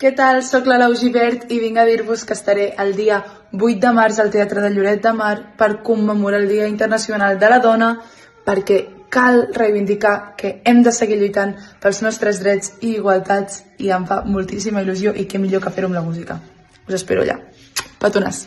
Què tal? Soc la Lau Givert i vinc a dir-vos que estaré el dia 8 de març al Teatre de Lloret de Mar per commemorar el Dia Internacional de la Dona perquè cal reivindicar que hem de seguir lluitant pels nostres drets i igualtats i em fa moltíssima il·lusió i què millor que fer-ho amb la música. Us espero allà. Petones!